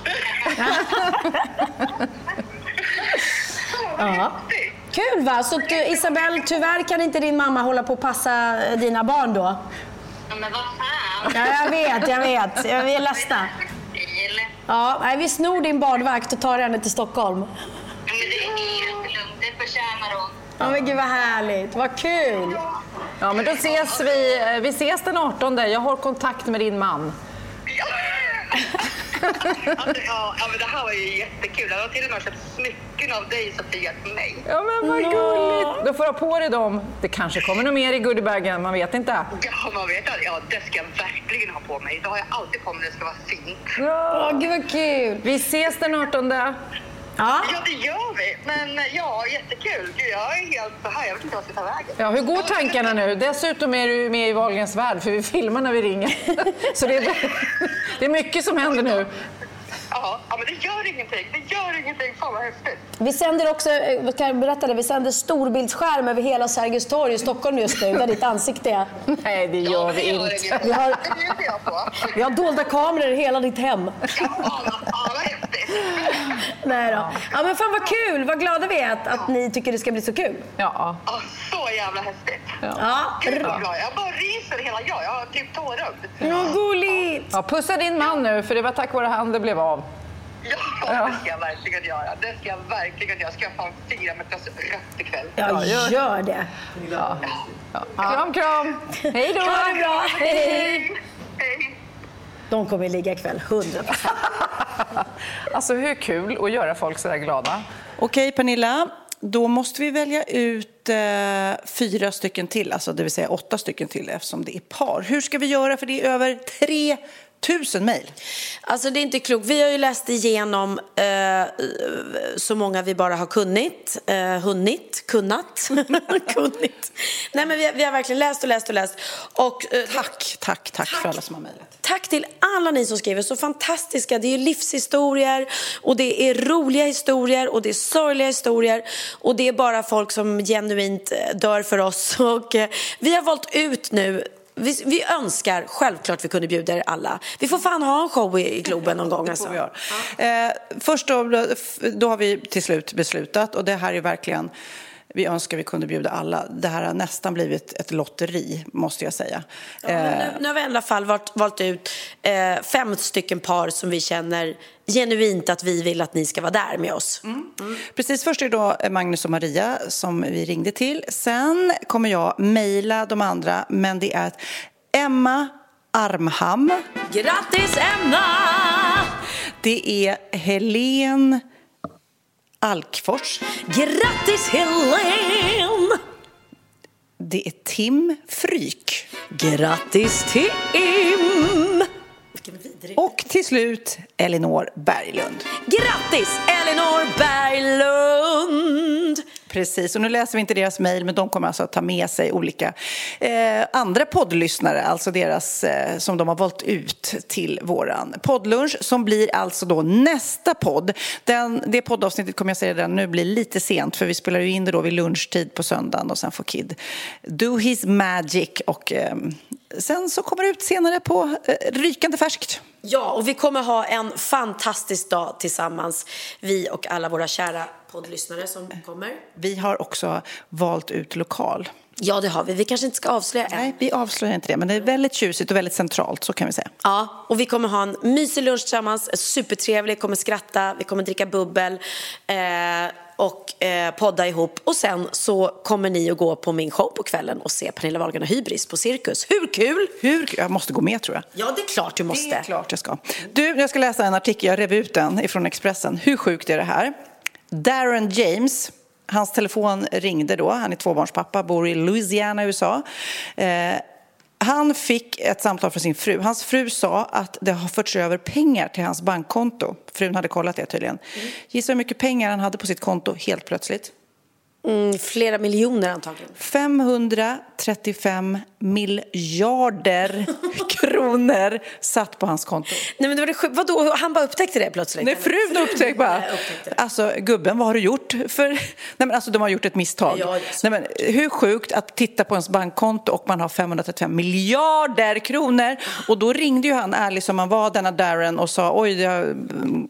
Ja. (laughs) Kul va? Så du, Isabelle, tyvärr kan inte din mamma hålla på och passa dina barn då? Men vad fan. Ja, jag vet, jag vet. Ja, Vi är ledsna. Ja, nej, vi snor din badvakt och tar henne till Stockholm. Men det är jättelugnt, det förtjänar hon. Ja, men gud vad härligt. Vad kul. Ja, men då ses vi. eh, Vi ses den 18. Jag har kontakt med din man. Ja, ja, men det här var ju jättekul. Jag har till och med köpt smycken av dig, Sofia, till mig. Ja, men vad gulligt. Då får du ha på dig dem. Det kanske kommer något mer i goodiebagen, man vet inte. Ja, man vet att ja, det ska jag verkligen ha på mig. Det har jag alltid på mig, det ska vara fint. Ja. Gud vad kul. Vi ses den 18. Ja. Ja, det gör vi. Men ja, jättekul. Gud, jag är helt så här. Jag vet inte vad jag ska ta vägen. Ja, hur går tankarna nu? Dessutom är du med i Wahlgrens värld, för vi filmar när vi ringer. (laughs) Så det är, det är mycket som händer nu. Ja, ja, men det gör ingenting. Det gör ingenting. Fan vad häftigt. Vi sänder också, eh, kan jag berätta det, vi sänder storbildsskärm över hela Sergels torg i Stockholm just nu, där ditt ansikte är. Nej, det gör vi inte. Vi har, Det bjuder jag på. vi har dolda kameror i hela ditt hem. Ja, ja, vad häftigt. (laughs) Nej då. Ja men fan vad kul, vad glada vi är att, att ni tycker det ska bli så kul. Ja. Ja, så jävla häftigt. Ja, Gud vad glad jag bara ryser hela jag. Jag har typ tårögd. ja gulligt. ja, pussa din man nu, för det var tack vare han det blev av. Ja, det ska jag verkligen göra. Det ska jag verkligen göra. Ska jag fan fira med ett glas rött ikväll. Ja, gör det. Ja. Ja. Kram, kram! Hej då! Ha det bra, hej! Hej. De kommer ligga ikväll, 100 (laughs) Alltså hur kul att göra folk så där glada. Okej Pernilla, då måste vi välja ut eh, fyra stycken till, alltså det vill säga åtta stycken till eftersom det är par. Hur ska vi göra? För det är över 3000 mejl. Alltså det är inte klokt. Vi har ju läst igenom eh, så många vi bara har kunnit, eh, hunnit, kunnat, (laughs) kunnit. Nej men vi har, vi har verkligen läst och läst och läst. Och, eh, Tack, tack, tack, för alla som har mejlat. Tack till alla ni som skriver, så fantastiska. Det är livshistorier och det är roliga historier och det är sorgliga historier och det är bara folk som genuint eh, dör för oss. (laughs) Och eh, vi har valt ut nu vi, vi önskar självklart vi kunde bjuda er alla. Vi får fan ha en show i, i Globen någon gång. Alltså. göra. Eh, först då, då har vi till slut beslutat och det här är verkligen vi önskar vi kunde bjuda alla. Det här har nästan blivit ett lotteri, måste jag säga. Ja, nu, nu har vi i alla fall valt, valt ut eh, fem stycken par som vi känner genuint att vi vill att ni ska vara där med oss. Precis, först är det då Magnus och Maria som vi ringde till. Sen kommer jag mejla de andra, men det är Emma Armham. Grattis Emma! Det är Helen Alkfors. Grattis Helen! Det är Tim Fryk. Grattis Tim! Och till slut Elinor Berglund. Grattis Elinor Berglund! Precis, och nu läser vi inte deras mejl, men de kommer alltså att ta med sig olika eh, andra poddlyssnare, alltså deras eh, som de har valt ut till våran poddlunch, som blir alltså då nästa podd. Den, det poddavsnittet kommer jag säga redan nu blir lite sent, för vi spelar ju in det då vid lunchtid på söndagen och sen får Kid do his magic och eh, sen så kommer det ut senare på eh, rykande färskt. Ja, och vi kommer ha en fantastisk dag tillsammans, vi och alla våra kära poddlyssnare som kommer. Vi har också valt ut lokal. Ja, det har vi. Vi kanske inte ska avslöja än. Nej, vi avslöjar inte det, men det är väldigt tjusigt och väldigt centralt, så kan vi säga. Ja, och vi kommer ha en mysig lunch tillsammans, supertrevlig, kommer skratta, vi kommer dricka bubbel eh, och eh, podda ihop. Och sen så kommer ni att gå på min show på kvällen och se Pernilla Wahlgren och Hybris på Cirkus. Hur kul? Hur, jag måste gå med, tror jag. Ja, det är klart du måste. Det är klart jag ska. Du, jag ska läsa en artikel, jag rev ut den ifrån Expressen. Hur sjukt är det här? Darren James, hans telefon ringde då, han är tvåbarnspappa, bor i Louisiana, USA. Eh, han fick ett samtal från sin fru. Hans fru sa att det har förts över pengar till hans bankkonto. Frun hade kollat det tydligen. Gissa hur mycket pengar han hade på sitt konto helt plötsligt? Mm, flera miljoner antagligen. 535 miljarder (laughs) kronor satt på hans konto. Nej men det var det Vadå, han bara upptäckte det plötsligt? Nej, frun upptäckte bara. upptäckte det. Alltså, gubben, vad har du gjort? För... Nej, men alltså, de har gjort ett misstag. Ja, Nej, men, hur sjukt att titta på ens bankkonto och man har 535 miljarder kronor. Och då ringde ju han, ärlig som han var, denna Darren och sa oj, det har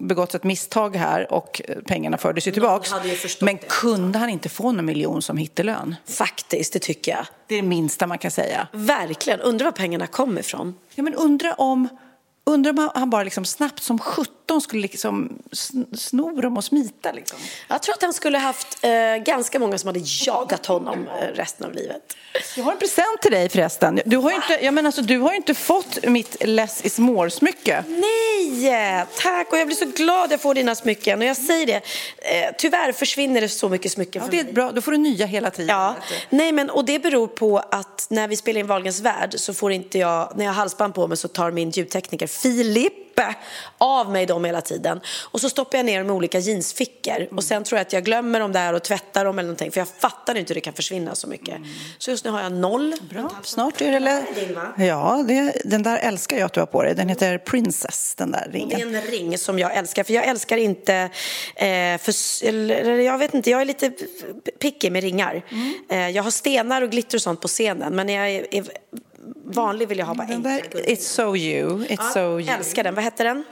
begåtts ett misstag här och pengarna fördes ju tillbaks. Men kunde han inte få någon miljon som hittelön? Faktiskt, det tycker jag. Det är det minsta man kan säga. Verkligen. Undrar var pengarna kommer ifrån. Ja, men undra om, undra om han- bara liksom snabbt som 17 skulle liksom sn- sno dem och smita. Liksom. Jag tror att han skulle haft eh, ganska många som hade jagat honom eh, resten av livet. Jag har en present till dig förresten. Du har ju inte, jag menar, alltså, du har ju inte fått mitt Less is more-smycke. Nej, tack! Och jag blir så glad jag får dina smycken. Och jag säger det, eh, tyvärr försvinner det så mycket smycken Ja, för det är mig. bra, då får du nya hela tiden. Ja, nej men och det beror på att när vi spelar in Wahlgrens värld så får inte jag, när jag har halsband på mig så tar min ljudtekniker Filip av mig dem hela tiden. Och så stoppar jag ner dem i olika jeansfickor. Och sen tror jag att jag glömmer dem där och tvättar dem eller någonting. För jag fattar inte hur det kan försvinna så mycket. Så just nu har jag noll. Bra, snart är det... Eller... Ja, det, den där älskar jag att du har på dig. Den heter Princess, den där Det är ringen. en ring som jag älskar, för jag älskar inte, eh, för, eller, jag vet inte, jag är lite picky med ringar. Mm. Eh, jag har stenar och glitter och sånt på scenen, men jag är, är vanlig vill jag ha bara guldringar. It's so you. It's so Ja, you. älskar den. Vad heter den?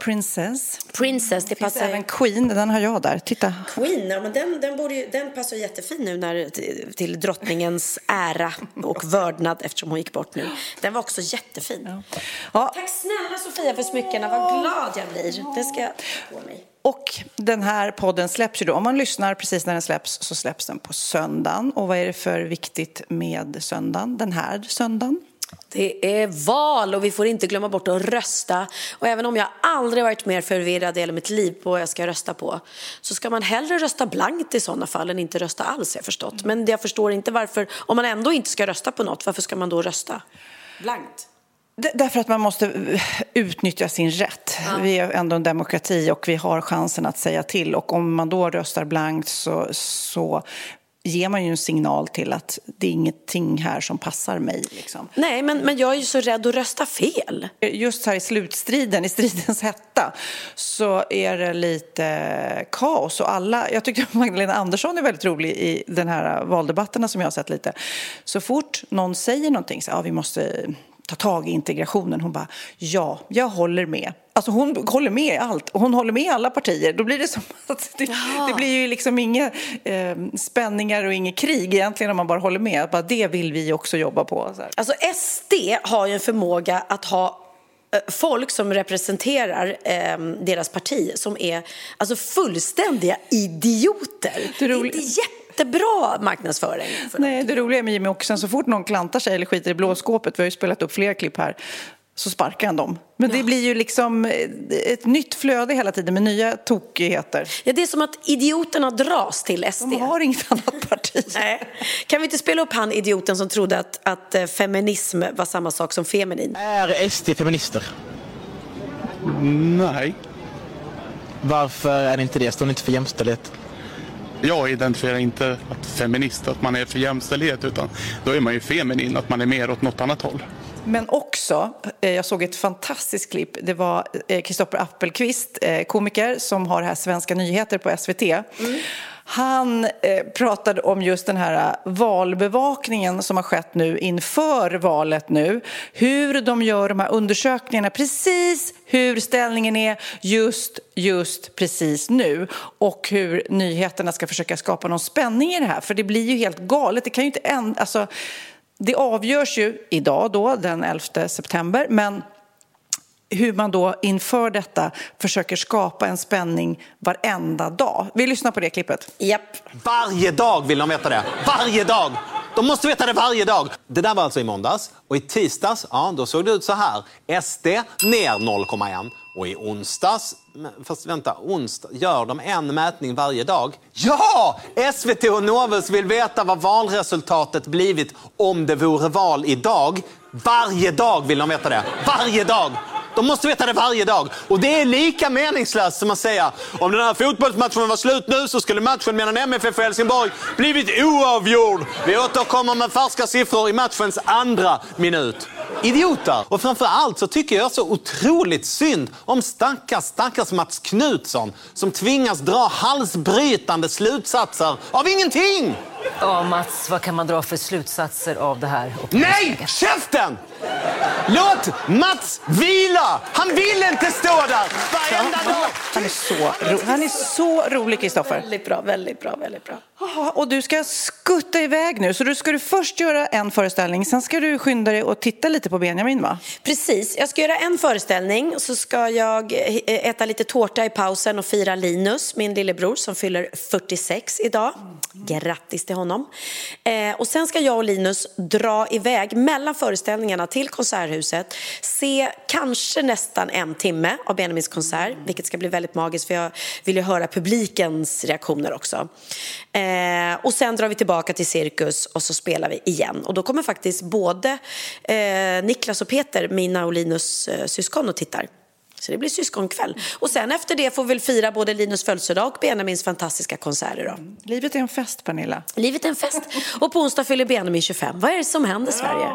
Princess. Princess. Det Det passar... även Queen, den har jag där. Titta. Queen, ja, men den, den, borde den passar jättefin nu när, till, till drottningens ära och vördnad eftersom hon gick bort nu. Den var också jättefin. Ja, Tack snälla Sofia för smyckena, vad glad jag blir. Det ska jag på mig. och den här podden släpps ju då. Om man lyssnar precis när den släpps så släpps den på söndagen. Och vad är det för viktigt med söndagen, den här söndagen? Det är val och vi får inte glömma bort att rösta. Och även om jag aldrig varit mer förvirrad i hela mitt liv på vad jag ska rösta på så ska man hellre rösta blankt i sådana fall än inte rösta alls, jag förstått. Men jag förstår inte varför, om man ändå inte ska rösta på något, varför ska man då rösta blankt? Därför att man måste eh, utnyttja sin rätt. Vi är ändå en demokrati och vi har chansen att säga till. Och om man då röstar blankt så, så ger man ju en signal till att det är ingenting här som passar mig. Liksom. Nej, men, men jag är ju så rädd att rösta fel. Just här i slutstriden, i stridens hetta, så är det lite kaos. Och alla, jag tycker att Magdalena Andersson är väldigt rolig i den här valdebatterna som jag har sett lite. Så fort någon säger någonting, så ja, vi måste ta tag i integrationen. Hon bara, ja, jag håller med. Alltså hon håller med i allt. Och hon håller med alla partier. Då blir det som (laughs) att det, det blir ju liksom inga eh, spänningar och inget krig egentligen om man bara håller med. Bara, det vill vi också jobba på. Så här. Alltså SD har ju en förmåga att ha eh, folk som representerar eh, deras parti som är alltså fullständiga idioter. Det är Det är roligt. Jättebra marknadsföring. Nej, det roliga med Jimmy Åkesson, så fort någon klantar sig eller skiter i blåskåpet, vi har ju spelat upp flera klipp här, så sparkar han dem. Men det blir ju liksom eh, ett nytt flöde hela tiden med nya tokigheter. Ja, det är som att idioterna dras till SD. De har inget annat parti. (laughs) Nej. Kan vi inte spela upp han idioten som trodde att, att eh, feminism var samma sak som feminin? Är SD feminister? Nej, Varför är ni inte det? Står ni inte för jämställdhet? Jag identifierar inte att feminist, att man är för jämställdhet, utan då är man ju feminin, att man är mer åt något annat håll. Men också, eh, jag såg ett fantastiskt klipp. Det var Kristoffer Appelqvist, eh, komiker, som har här Svenska nyheter på SVT. Han eh, pratade om just den här eh, valbevakningen som har skett nu inför valet nu. Hur de gör de här undersökningarna, precis hur ställningen är just, just precis nu. Och hur nyheterna ska försöka skapa någon spänning i det här. För det blir ju helt galet. Det kan ju inte ändra... Alltså, det avgörs ju idag då, den 11 september, men hur man då inför detta försöker skapa en spänning varenda dag. Vi lyssnar på det klippet. Japp. Varje dag vill de veta det. Varje dag! De måste veta det varje dag. Det där var alltså i måndags. Och i tisdags, ja, då såg det ut så här. SD ner 0,1. Och i onsdags, fast vänta, onsdag, gör de en mätning varje dag? Ja! SVT och Novus vill veta vad valresultatet blivit om det vore val idag. Varje dag vill de veta det. Varje dag! De måste veta det varje dag. Och det är lika meningslöst som att säga om den här fotbollsmatchen var slut nu så skulle matchen mellan MFF och Helsingborg blivit oavgjord. Vi återkommer med färska siffror i matchens andra minut. Idioter! Och framför allt så tycker jag så otroligt synd om stackars, stackars Mats Knutsson som tvingas dra halsbrytande slutsatser av ingenting! Ja, Mats, vad kan man dra för slutsatser av det här? Nej! Käften! Låt Mats vila! Han vill inte stå där varenda dag! Han är så, ro- han är så rolig, Kristoffer. Väldigt bra, väldigt bra, väldigt bra. Jaha, Och du ska skutta iväg nu, så du ska du först göra en föreställning, sen ska du skynda dig och titta lite på Benjamin, va? Precis, jag ska göra en föreställning så ska jag äta lite tårta i pausen och fira Linus, min lillebror som fyller 46 idag. Grattis till honom. Eh, och sen ska jag och Linus dra iväg mellan föreställningarna till Konserthuset, se kanske nästan en timme av Benjamins konsert, vilket ska bli väldigt magiskt för jag vill ju höra publikens reaktioner också. Eh, och sen drar vi tillbaka till Cirkus och så spelar vi igen. Och då kommer faktiskt både eh, Niklas och Peter, mina och Linus eh, syskon, och tittar. Så det blir syskonkväll. Och sen efter det får vi fira både Linus födelsedag och Benjamins fantastiska konserter. Då. Livet är en fest, Pernilla. Livet är en fest. Och på onsdag fyller Benjamin 25. Vad är det som händer Sverige?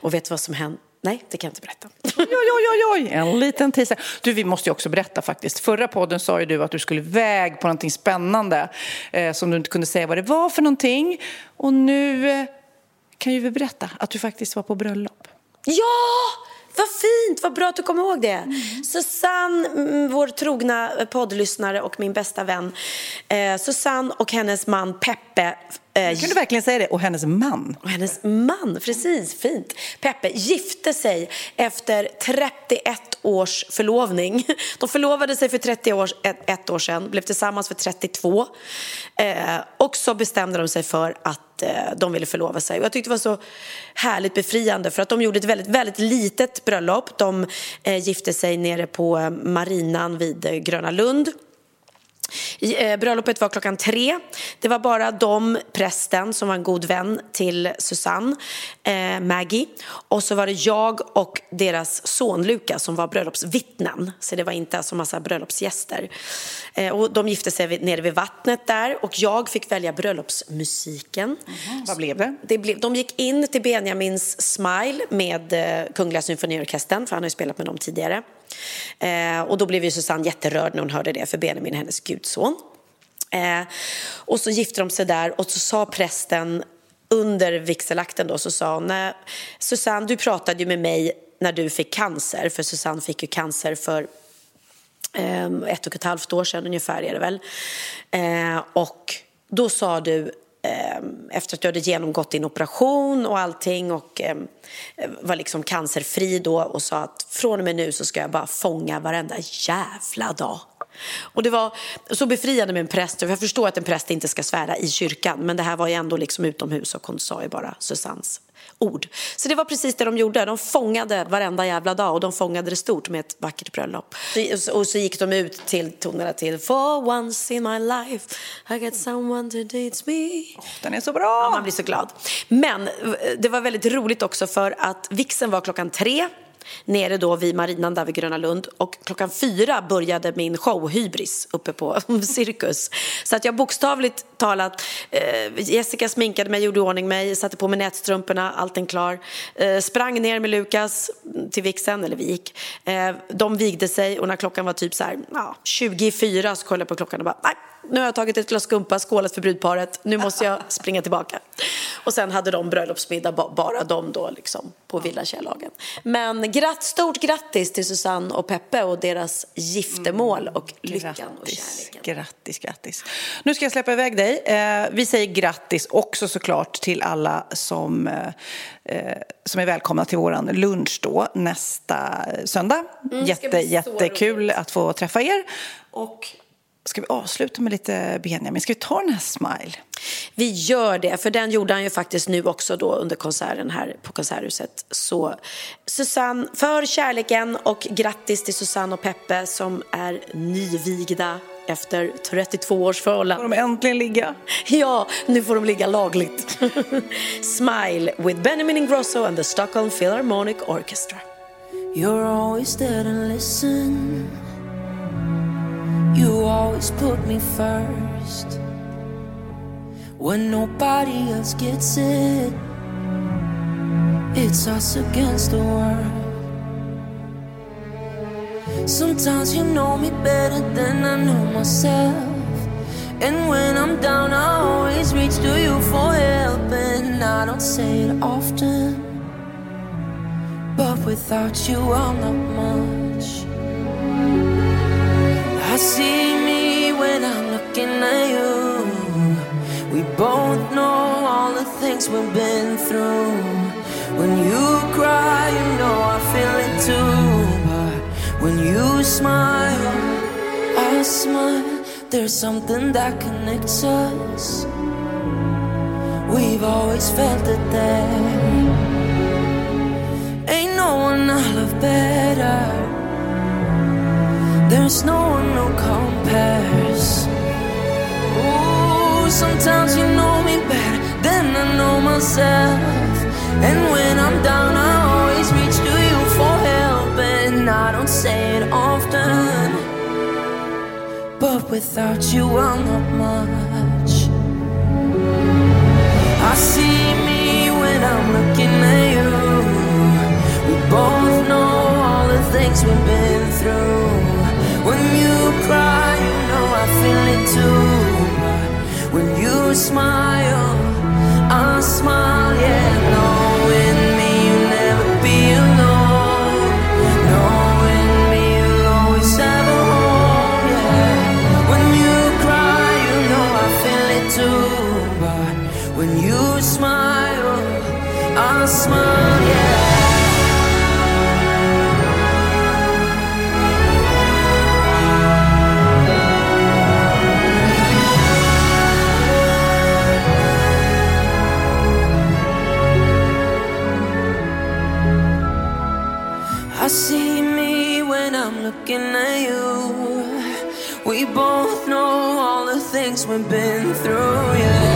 Och vet du vad som händer? Nej, det kan jag inte berätta. Oj, oj, oj, oj, en liten teaser. Du, vi måste ju också berätta faktiskt. Förra podden sa ju du att du skulle iväg på någonting spännande eh, som du inte kunde säga vad det var för någonting. Och nu eh, kan ju vi berätta att du faktiskt var på bröllop. Ja! Vad fint, vad bra att du kommer ihåg det. Mm. Susanne, mm, vår trogna poddlyssnare och min bästa vän. Eh, Susanne och hennes man Peppe Eh, kan du verkligen säga det? Och hennes man. Och hennes man, precis. Fint. Peppe gifte sig efter 31 års förlovning. (laughs) De förlovade sig för 30 år, ett, ett år sedan, blev tillsammans för 32. Eh, och så bestämde de sig för att eh, de ville förlova sig. Och jag tyckte det var så härligt befriande för att de gjorde ett väldigt, väldigt litet bröllop. De eh, gifte sig nere på eh, marinan vid eh, Gröna Lund. Eh, bröllopet var klockan tre. Det var bara de, prästen som var en god vän till Susanne, eh, Maggie. Och så var det jag och deras son Lukas som var bröllopsvittnen. Så det var inte alltså massa bröllopsgäster. Eh, och de gifte sig nere vid vattnet där och jag fick välja bröllopsmusiken. Mm, vad blev det? det blev, de gick in till Benjamins Smile med eh, Kungliga Symfoniorkestern, för han har ju spelat med dem tidigare. Eh, och då blev ju Susanne jätterörd när hon hörde det, för Benjamin är hennes gudson. Eh, och så gifte de sig där och så sa prästen under vigselakten då så sa hon, Susanne du pratade ju med mig när du fick cancer, för Susanne fick ju cancer för eh, ett och ett halvt år sedan ungefär är det väl. Eh, och då sa du Ehm, efter att du hade genomgått din operation och allting och ehm, var liksom cancerfri då och sa att från och med nu så ska jag bara fånga varenda jävla dag. Och det var så befriande med en präst. Jag förstår att en präst inte ska svära i kyrkan men det här var ju ändå liksom utomhus och hon sa ju bara Susannes ord. Så det var precis det de gjorde. De fångade varenda jävla dag och de fångade det stort med ett vackert bröllop. Och så gick de ut till tonerna till For once in my life I got someone to teach me. Oh, den är så bra! Ja, man blir så glad. Men det var väldigt roligt också för att vixen var klockan tre nere då vid marinan där vid Gröna Lund och klockan fyra började min show Hybris uppe på (laughs) Cirkus. Så att jag bokstavligt talat, eh, Jessica sminkade mig, gjorde i ordning mig, satte på mig nätstrumporna, allting klar. Eh, sprang ner med Lukas till vixen, eller vi gick. Eh, de vigde sig och när klockan var typ så här, ja, 24 så kollade jag på klockan och bara, nej nu har jag tagit ett glas skumpa, skålat för brudparet, nu måste jag (laughs) springa tillbaka. Och sen hade de bröllopsmiddag, bara de då liksom på Villa Kärrlagen. Men gratt, stort grattis till Susanne och Peppe och deras giftermål och lyckan grattis, och kärleken. Grattis, grattis. Nu ska jag släppa iväg dig. Eh, vi säger grattis också såklart till alla som, eh, som är välkomna till våran lunch då nästa söndag. Mm, Jätte, jättekul att få träffa er. Och Ska vi avsluta med lite Benjamin? Ska vi ta den här Smile? Vi gör det, för den gjorde han ju faktiskt nu också då under konserten här på Konserthuset. Så Susanne, för kärleken och grattis till Susanne och Peppe som är nyvigda efter 32 års förhållande. Får de äntligen ligga? (laughs) Ja, nu får de ligga lagligt. (laughs) Smile with Benjamin Ingrosso and the Stockholm Philharmonic Orchestra. You're always there to listen You always put me first when nobody else gets it. It's us against the world. Sometimes you know me better than I know myself. And when I'm down, I always reach to you for help. And I don't say it often, but without you, I'm not much. I see me when I'm looking at you. We both know all the things we've been through. When you cry, you know I feel it too. But when you smile, I smile. There's something that connects us. We've always felt it there. Ain't no one I love better. There's no one who compares. Ooh, sometimes you know me better than I know myself. And when I'm down, I always reach to you for help. And I don't say it often. But without you, I'm not much. I see me when I'm looking at you. We both know all the things we've been through. When you cry, you know I feel it too. When you smile, I smile, yeah. Knowing me, you'll never be alone. Knowing me, you'll always have a home, yeah. When you cry, you know I feel it too. But when you smile, I smile, I see me when I'm looking at you. We both know all the things we've been through, yeah.